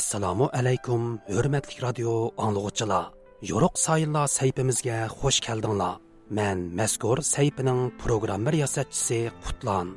assalomu alaykum hurmatli radio anglag'uchilar yo'ruq sayillar saytimizga xush keldinglar. Man mazkur saytining programma yasatchisi qutlan.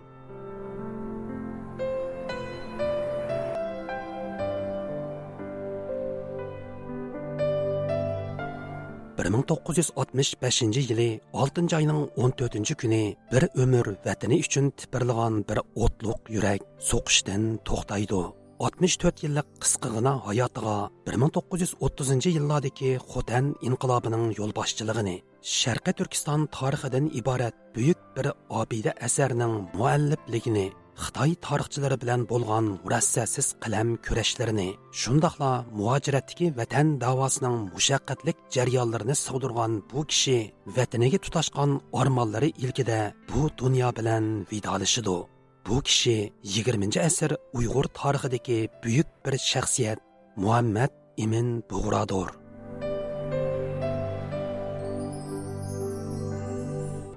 bir ming to'qqiz yuz oltmish beshinchi yili oltinchi oyning o'n to'rtinchi kuni bir umr vatani uchun tipirlagan bir o'tliq yurak so'qishdan to'xtaydi. 64 yillik qisqigina hayotiga 1930 yillardagi Xotan inqilobining yo'lboshchiligini Sharqiy Turkiston tarixidan iborat buyuk bir obida asarning muallifligini Xitoy tarixchilari bilan bo'lgan murassasiz qalam kurashlarini, shundoqla muhojiratdagi vatan davosining mushaqqatlik jarayonlarini sug'dirgan bu kishi vataniga tutashgan ormonlari ilkida bu dunyo bilan vidolashidi. Bu kishi 20 asr Uyg'ur tarixidagi buyuk bir shaxsiyat Muhammad Imin Bug'rodir.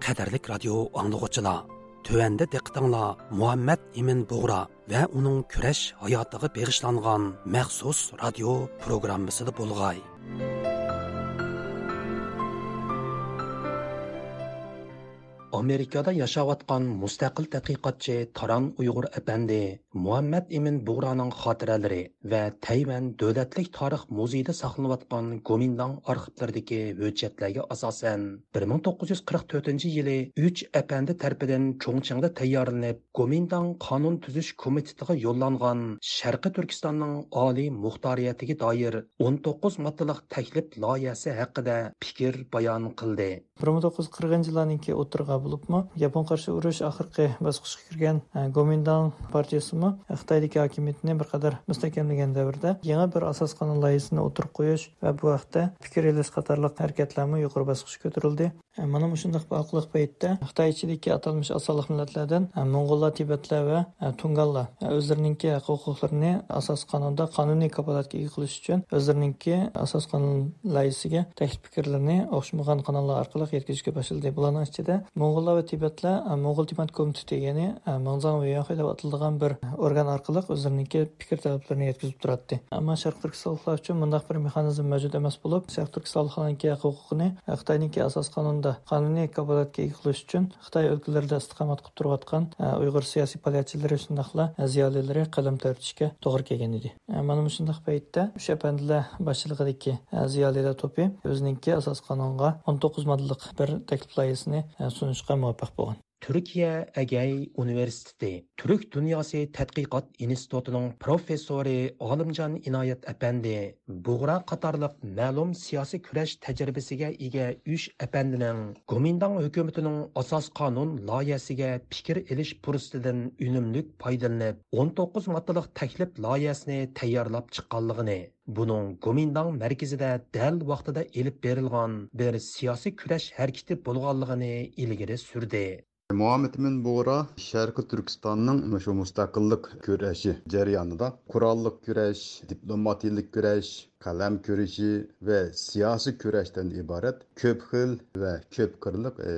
Qadarlik radio anglag'uchilar Төвәндә диqqәтеңләр Muhammad Imin Бугра ва уның көрәш хаятыга бегышланган махсус радио программасында булгай. Amerikada yashayotgan mustaqil tadqiqotchi taron uyg'ur apandi muhammad imin bug'roning xotiralari va tayvan davlatlik tarix muzeyida saqlanayotgan gomindang arxivlaridagi hujjatlarga asosan 1944 yili uch apandi tarpidan cho'ngchangda tayyorlanib gomindang qonun tuzish komitetiga yo'llangan sharqi turkistonning oliy muxtoriyatiga doir 19 moddalik taklif loyihasi haqida fikr bayon qildi. 1940 yillarninki o'tirg'a bo'libmi? Yapon qarshi urush oxirgi bosqichga kirgan e, gomindan partiyasimi? E, Xitoydagi hokimiyatni bir qadar mustahkamlagan davrda yangi bir asos qonun loyihasini o'tirib qo'yish va bu haqda fikr elish qatorliq harakatlarmi yuqori bosqichga ko'tarildi. E, mana shundoq aqliq paytda xitoy ichidagi atalmish asolliq millatlardan mo'ng'ullar tibatlar va tungallar o'zlariniki huquqlarini asos qonunda qonuniy kapolatga ega qilish uchun o'zlarininki asos qonun loyihasiga taklif fikrlarni o'xshamagan qonunlar orqali yetkazishga boshladi. Bularning ichida mo'g'ullar va tibatlar e, mo'g'ul tibat komiteti ya'ni e, manzan va yoxi deb bir organ orqali o'zlariniki fikr talablarini yetkazib turadi ammo sharq turkistonliklar uchun bunday bir mexanizm mavjud emas bo'lib sharq turkistonliklarniki huquqini e, xitoyniki asos qonunda qonuniy kapolatga ega qilish uchun xitoy o'lkalarida istiqomat qilib turayotgan uyg'ur siyosiy faoliyatchilari shundoqla ziyolilari qalam tortishga to'g'ri kelgan edi. Mana shundoq paytda o'sha pandlar boshchiligidagi ziyolilar to'pi o'ziniki asos qonunga o'n to'qqiz moddalik bir taklif loyihasini vraiment apart på den. Turkiya Agay Universiteti Türk Dünyası tadqiqot İnstitutunun professori Olimjon Inoyat apandi Buğra qatorliq ma'lum siyosiy kurash tajribasiga ega 3 apandining Gomindang hukumatining asos qonun loyihasiga fikr ilish fursatidan unumlik foydalanib 19 moddalik taklif loyihasini tayyorlab chiqqanligini Buning Gomindang markazida dal vaqtida elib berilgan bir siyosiy kurash harakati bo'lganligini ilgari surdi. Muhammed Min Bora, Şərqi turkistonning şu mustaqillik kurashi cəryanında qurallıq kurash diplomatiyalik kurash qalam görüşü va siyasi kurashdan iborat köp xil va köp qırlıq e,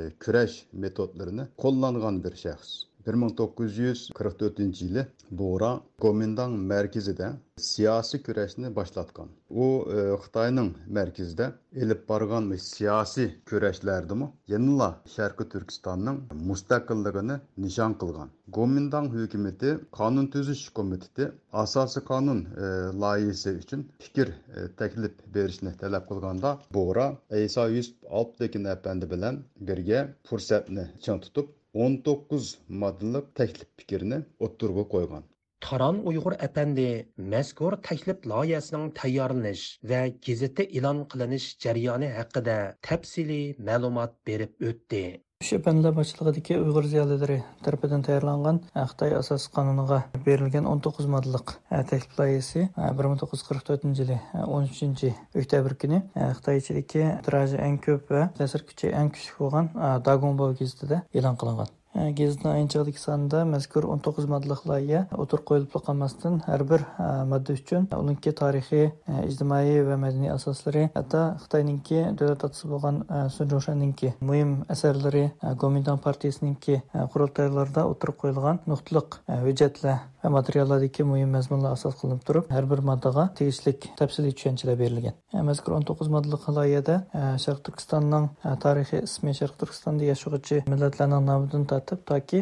metodlarini qo'llangan bir shaxs. 1944 yili Buğra Gomindang mərkəzində siyasi kurashni boshlatgan u e, xitoyning markazida elib borgan siyosiy kurashlardimi yanala sharqi turkistonning mustaqilligini nishon qilgan gomindang hukumati qonun tuzish komiteti asosiy qonun e, loyihasi uchun fikr e, taklif berishni talab qilganda bo'ra iso yusuf alptekin apandi bilan birga fursatni chang tutib o'n to'qqiz modellik taklif fikrni o'ttirga qo'ygan. Taran Uyg'ur Əpəndi mazkur taklif loyihasining tayyorlanish va gazetə e'lon qilinish jarayoni haqida tafsili ma'lumot berib o'tdi. Шепенлеп ашылғыдеке ұйғыр зиялыдары тәрпеден тәйірланған Ақтай асас қануныға берілген 19 мадылық әтәліп лайесі 1944 жылы 13-ші өктәбір күні Ақтай ішедеке тұражы ән көп ә, тәсір күче ән күшік оған ә, Дагон бау кезді де елан қылыңған gazetning ayinchalik sonida mazkur 19 moddalik loyiha o'tir qo'yilib qolmasdan har bir modda uchun uninki tarixiy ijtimoiy va madaniy asoslari hatto xitoyninki davlat otasi bo'lgan sunjoshaninki muhim asarlari gomindan partiyasiningki qurultaylarda o'tirib qo'yilgan nuqtaliq hujjatlar va materiallardagi muhim mazmunlar asos qilinib turib har bir moddaga tegishli tafsiliy tushunchalar berilgan mazkur 19 moddalik loyihada sharq turkistonning tarixiy ismi sharq turkistonda yashovchi millatlarning nomidan tortib toki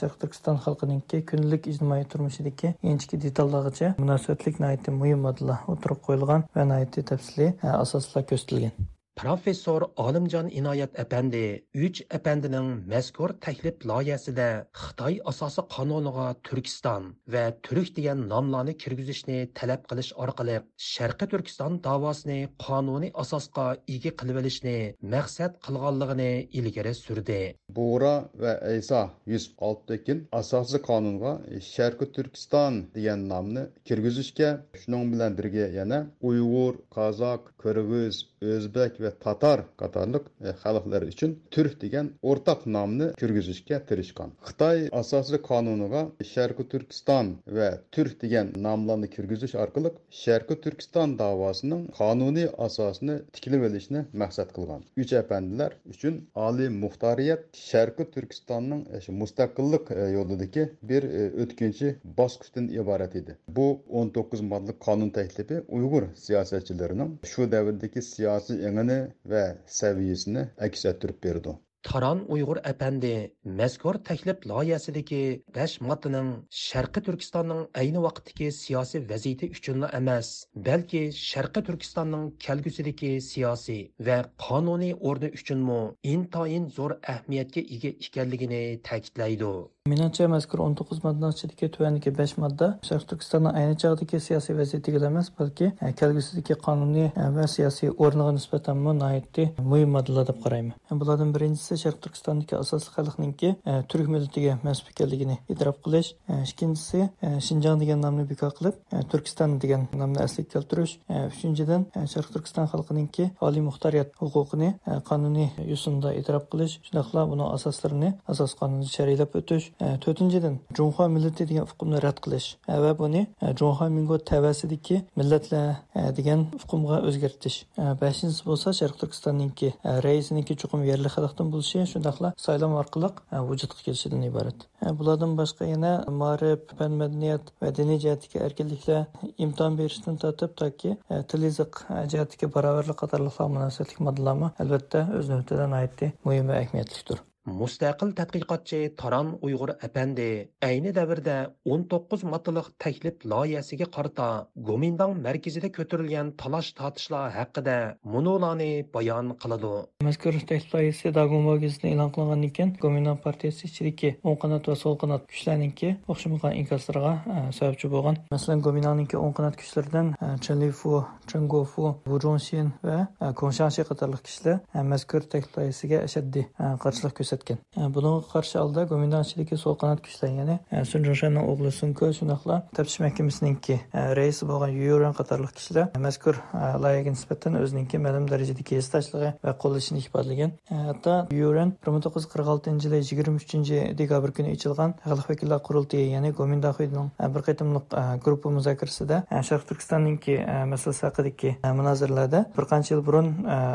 sharq turkiston xalqininki kundalik ijtimoiy turmushidagi inchki detallargacha munosabatlik muhim moddalar o'tirib qo'yilgan va tafsiliy asoslar ko'rsatilgan Professor Olimjon Inoyat apandi uch apandining mazkur taklif loyihasida Xitoy asosi qonuniga Turkiston va Turk degan nomlarni kirgizishni talab qilish orqali Sharqi Turkiston davosini qonuniy asosga ega qilib olishni maqsad qilganligini ilgari surdi. Bo'ra va iso Yusuf Oltekin asosiy qonunga Sharqi Turkiston degan nomni kirgizishga, shuning bilan birga yana Uyg'ur, qozoq Qirg'iz, O'zbek va va tatar qatorliq e, xalqlar uchun turk degan o'rtaq nomni kirgizishga tirishgan. Xitoy asosiy qonuniga sharqi turkiston va turk degan nomlarni kirgizish orqali sharqi turkiston davosining qonuniy asosini tiklib olishni maqsad qilgan. Uch apandilar uchun oliy muxtoriyat sharqi turkistonning e, mustaqillik e, yo'lidagi bir e, o'tkinchi bosqichdan iborat edi. Bu 19 moddalik qonun taklifi uyg'ur siyosatchilarining shu davrdagi siyosiy engini va saviyasini aks ettirib berdi Taran Uyg'ur apandi mazkur taklif loyihasidagi 5 moddaning Sharqi Turkistonning ayni vaqtdagi siyosiy vaziyati uchun emas, balki Sharqi Turkistonning kelgusidagi siyosiy va qonuniy o'rni uchunmi intoyin zo'r ahamiyatga ega ekanligini ta'kidlaydi. Menimcha mazkur 19 moddaning ichidagi tuvandagi 5 modda Sharq Turkistonning ayni chog'dagi siyosiy vaziyatiga emas, balki e, kelgusidagi qonuniy va siyosiy o'rniga nisbatan nihoyatda muhim moddalar deb qarayman. E, bulardan birinchisi Sharq Turkistondagi asosiy xalqninki turk millatiga mansub ekanligini e'tirof qilish, ikkinchisi Shinjong degan nomni bekor qilib, Turkiston degan nomni asliga keltirish, uchinchidan Sharq Turkiston xalqininki oliy muxtoriyat huquqini qonuniy yo'sinda e'tirof qilish, shundoqla buning asoslarini asos qonunda sharhlab o'tish to'rtinchidan junxo millati degan uqumni rad qilish va buni e, junxo mingo tavasidagi millatlar e, degan uqumga o'zgartish. E, beshinchisi bo'lsa sharq turkistonninki raisiniki chuqum yerli xalqdan bo'lishi shundoqla saylov orqali vujudga kelishidan iborat. Bulardan boshqa yana ma'rif fan madaniyat va diniy jihatdagi erkinliklar imtihon berishdan tortib toki til yiziq jihatiga barobarlik qatorliqlar munosabatli modellarmi albatta o'z navbatida muhim va ahamiyatlidir. Mustaqil tadqiqotchi Taran Uyg'ur apandi ayni davrda 19 moddalik taklif loyihasiga qarata Gomindang markazida ko'tarilgan talash tortishlar haqida munolarni bayon qiladi. Mazkur taklif loyihasi Dagon vaziyatini e'lon qilingandan keyin Gomindang partiyasi ichidagi o'ng qanot va so'l qanot kuchlarningki o'xshamagan inkoslarga e, sababchi bo'lgan. Masalan, Gomindangning o'ng qanot kuchlaridan e, Chalifu, Changofu, Chengofu, va e, Kongshanshi qatorliq kishilar e, mazkur taklif loyihasiga ashaddiy qarshilik ko'rsatdi. Ko'rsatgan. E, Bunga qarshi oldi go'mindonchiligi so'l qanot kuchdan ya'ni e, sun jonshanning o'g'li sunko shundoqla taftish mahkamasiningki e, raisi bo'lgan yuran qatorliq kishilar mazkur loyihaga nisbatan o'ziningki ma'lum darajadagi estashligi va qo'llashini ifodalagan hatto yuran bir ming to'qqiz yuz qirq oltinchi yili yigirma uchinchi dekabr kuni ochilgan xalq vakillar qurultiyi ya'ni go'mindahining bir qatimliq gruppa muzokarasida sharq turkistonninki masalasi haqidagi munozaralarda bir qancha yil burun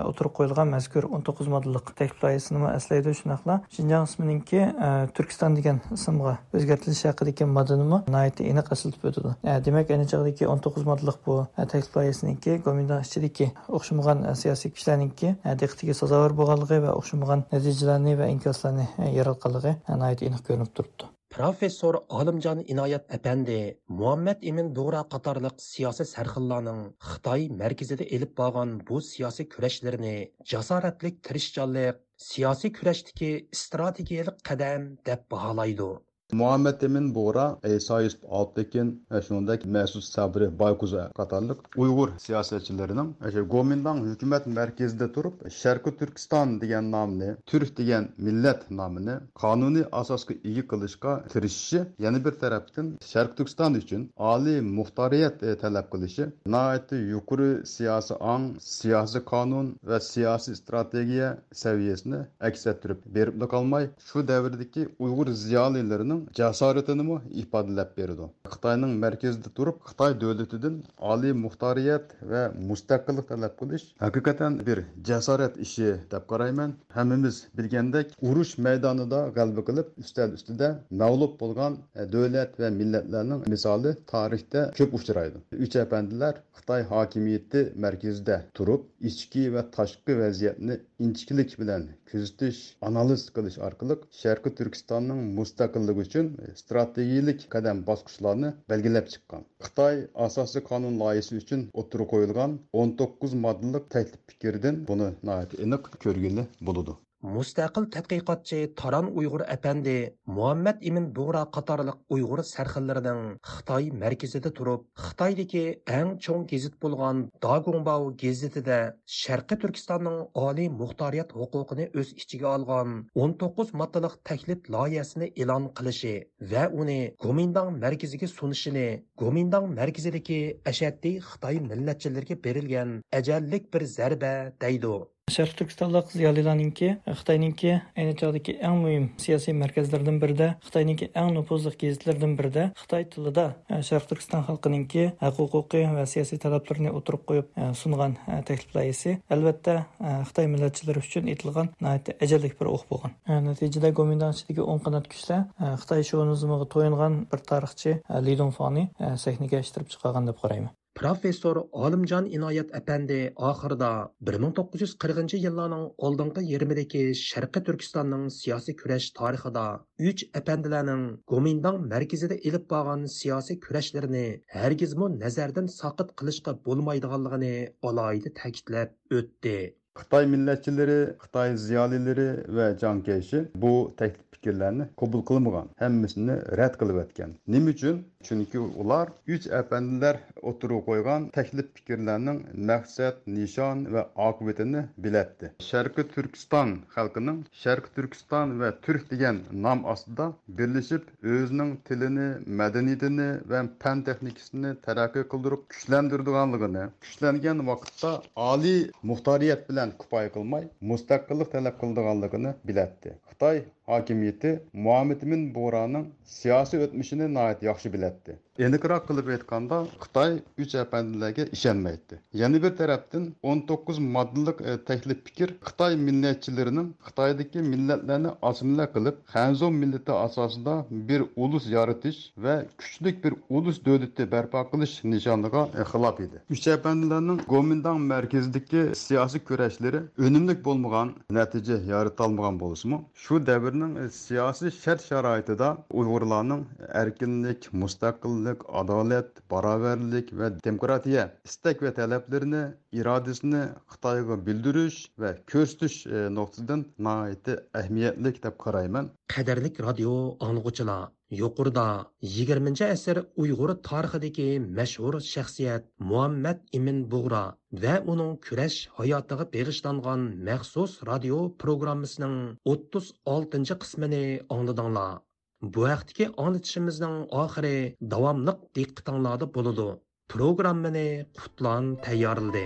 o'tirib qo'yilgan mazkur o'n to'qqiz moddalik taklif loyihasini eslaydi shunaqa bilan shinjang ismininki e, turkiston degan ismga o'zgartirilishi haqidagi modelni nihoyatda aniq asiltib o'tadi. E, demak ayni chog'dagi o'n to'qqiz modellik bu e, taklif loyihasiniki gomindan ichidagi o'xshamagan siyosiy kuchlarniki diqqatiga sazovor bo'lganligi va o'xshamagan natijalarni va inkoslarni yaratganligi nihoyat aniq ko'rinib turibdi. Professor Olimjon Inoyat apandi Muhammad ibn Dura qatorliq siyosiy sarxillarning Xitoy markazida elib borgan bu siyosiy kurashlarini jasoratlik tirishchonlik siyosiy kurashdagi strategiyalik qadam deb baholaydi muhammad emin bo'ra iso yusuf oltekin shuningdek masud sabri baykuza qatorliq uyg'ur siyosatchilarining gomindang hukumat markazida turib sharqi turkiston degan nomni turk degan millat nomini qonuniy asosga ega qilishga kirishishi yana bir tarafdan sharq turkiston uchun oliy muxtoriyat e, talab qilishi yuqori siyosiy ong siyosiy qonun va siyosiy strategiya saviyasini aks ettirib berib qolmay shu davrdagi uyg'ur ziyolilarining jasoratini ifodalab berdi. Xitoyning markazida turib xitoy davlatidan oliy muxtoriyat va mustaqillik talab qilish haqiqatan bir jasorat ishi deb qarayman. Hammamiz bilgandek urush maydonida g'alaba qilib ustal ustida mag'lub bo'lgan davlat va millatlarning misoli tarixda ko'p uchraydi. Uch apandilar xitoy hokimiyati markazida turib ichki va tashqi vaziyatni inchiklik bilan kuzatish analiz qilish orqali sharqiy turkistonning mustaqilligi үшін стратегиялік қадам басқышыларыны белгілеп шыққан. Қытай асасы Қанун лайысы үшін отыру қойылған 19 мадылық таклип пікерден бұны наәті эниқ көргелі болуды. Mustaqil tadqiqotchi taron uyg'ur apandi muhammad Ibn bug'ra qatorliq uyg'ur sarxillarining xitoy markazida turib xitoydagi eng cho'ng gazit bo'lgan Dagongbao gazetida sharqiy turkistonning oliy muxtoriyat huquqini o'z ichiga olgan 19 moddalik taklif loyihasini e'lon qilishi va uni gomindang markaziga sunishini gomindang markazidagi ashaddiy xitoy millatchilariga berilgan ajallik bir zarba deydi. Sharq turkistonlik ziyolilarninki xitoyninki ayni chog'dagi eng muhim siyosiy markazlardan birida xitoyninki eng nufuzli gazetlardan birida xitoy tilida e, sharq turkiston xalqininki huquqiy va siyosiy talablarini o'tirib qo'yib e, sungan e, taklif loyihasi albatta e, xitoy millatchilari uchun etilgan ajallik bir o'q bo'lgan. E, natijada gomindanchidagi o'ng qanot kuchlar xitoy shonizmiga to'yingan bir tarixchi li foni sahnaga ishtirib chiqargan deb qarayman. Professor Olimjon Inoyat apandi oxirida 1940 yillarning oldingi yarmidagi Sharqi Turkistonning siyosiy kurash tarixida uch apandilarning Gomindang markazida ilib borgan siyosiy kurashlarini hargizmu nazardan soqit qilishga bo'lmaydiganligini alohida ta'kidlab o'tdi. Xitoy millatchilari, Xitoy ziyolilari va jonkayshi bu taklif fikrlarni qabul qilmagan. Hammasini rad qilib o'tgan. Nima uchun? Chunki ular uch apandilar o'tirib qo'ygan taklif fikrlarning maqsad nishon va oqibatini bilatdi. Sharqi turkiston xalqining sharqi turkiston va turk degan nom ostida birlashib o'zining tilini madaniyatini va fan texnikasini taraqqiy qildirib kuchlantirdiganligini kuchlangan vaqtda oliy muxtoriyat bilan kifoya qilmay mustaqillik talab qildiganligini bilatdi. Xitoy hokimiyati muamidmin bo'raning siyosiy o'tmishini yaxshi biladi. yükseltti. Aniqroq qilib aytganda xitoy uch apandilarga ishonmaydi yana bir tarafdan 19 moddalik e, taklif fikr xitoy millatchilarining xitoydagi millatlarni osimla qilib hanzo millati asosida bir ulus yaratish va kuchli bir ulus davlati barpo qilish nishoniga xilof edi uch apandilarning gomindang markazidagi siyosiy kurashlari unumli bo'lmagan natija yaratolmagan bo'lsinmi shu davrning e, siyosiy shart sharoitida uyg'urlarning erkinlik mustaqil odillik adolat barobarlik va demokratiya istak va talablarini irodasini xitoyga bildirish va ko'rsatish e, nuqtasidan nihoyatda ahamiyatli deb qarayman. Qadrlik radio anglg'uchilar yuqorida 20 asr uyg'ur tarixidagi mashhur shaxsiyat muhammad imin bug'ra va uning kurash hayotiga bag'ishlangan maxsus radio programmasining 36 qismini angladinglar Bu vaqtdagi onitishimizning oxiri davomliq diqqatinglarda bo'ladi. Programmani Qutlan tayyorladi.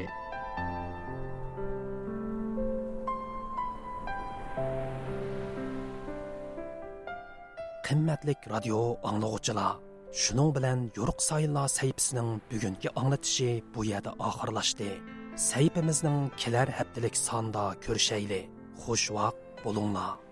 Qimmatlik radio anglag'uchilar, shuning bilan yo'ruq sayillar sayfisining bugungi anglatishi bu yerda oxirlashdi. Sayfimizning kelar haftalik sonda ko'rishayli. Xush vaqt bo'linglar.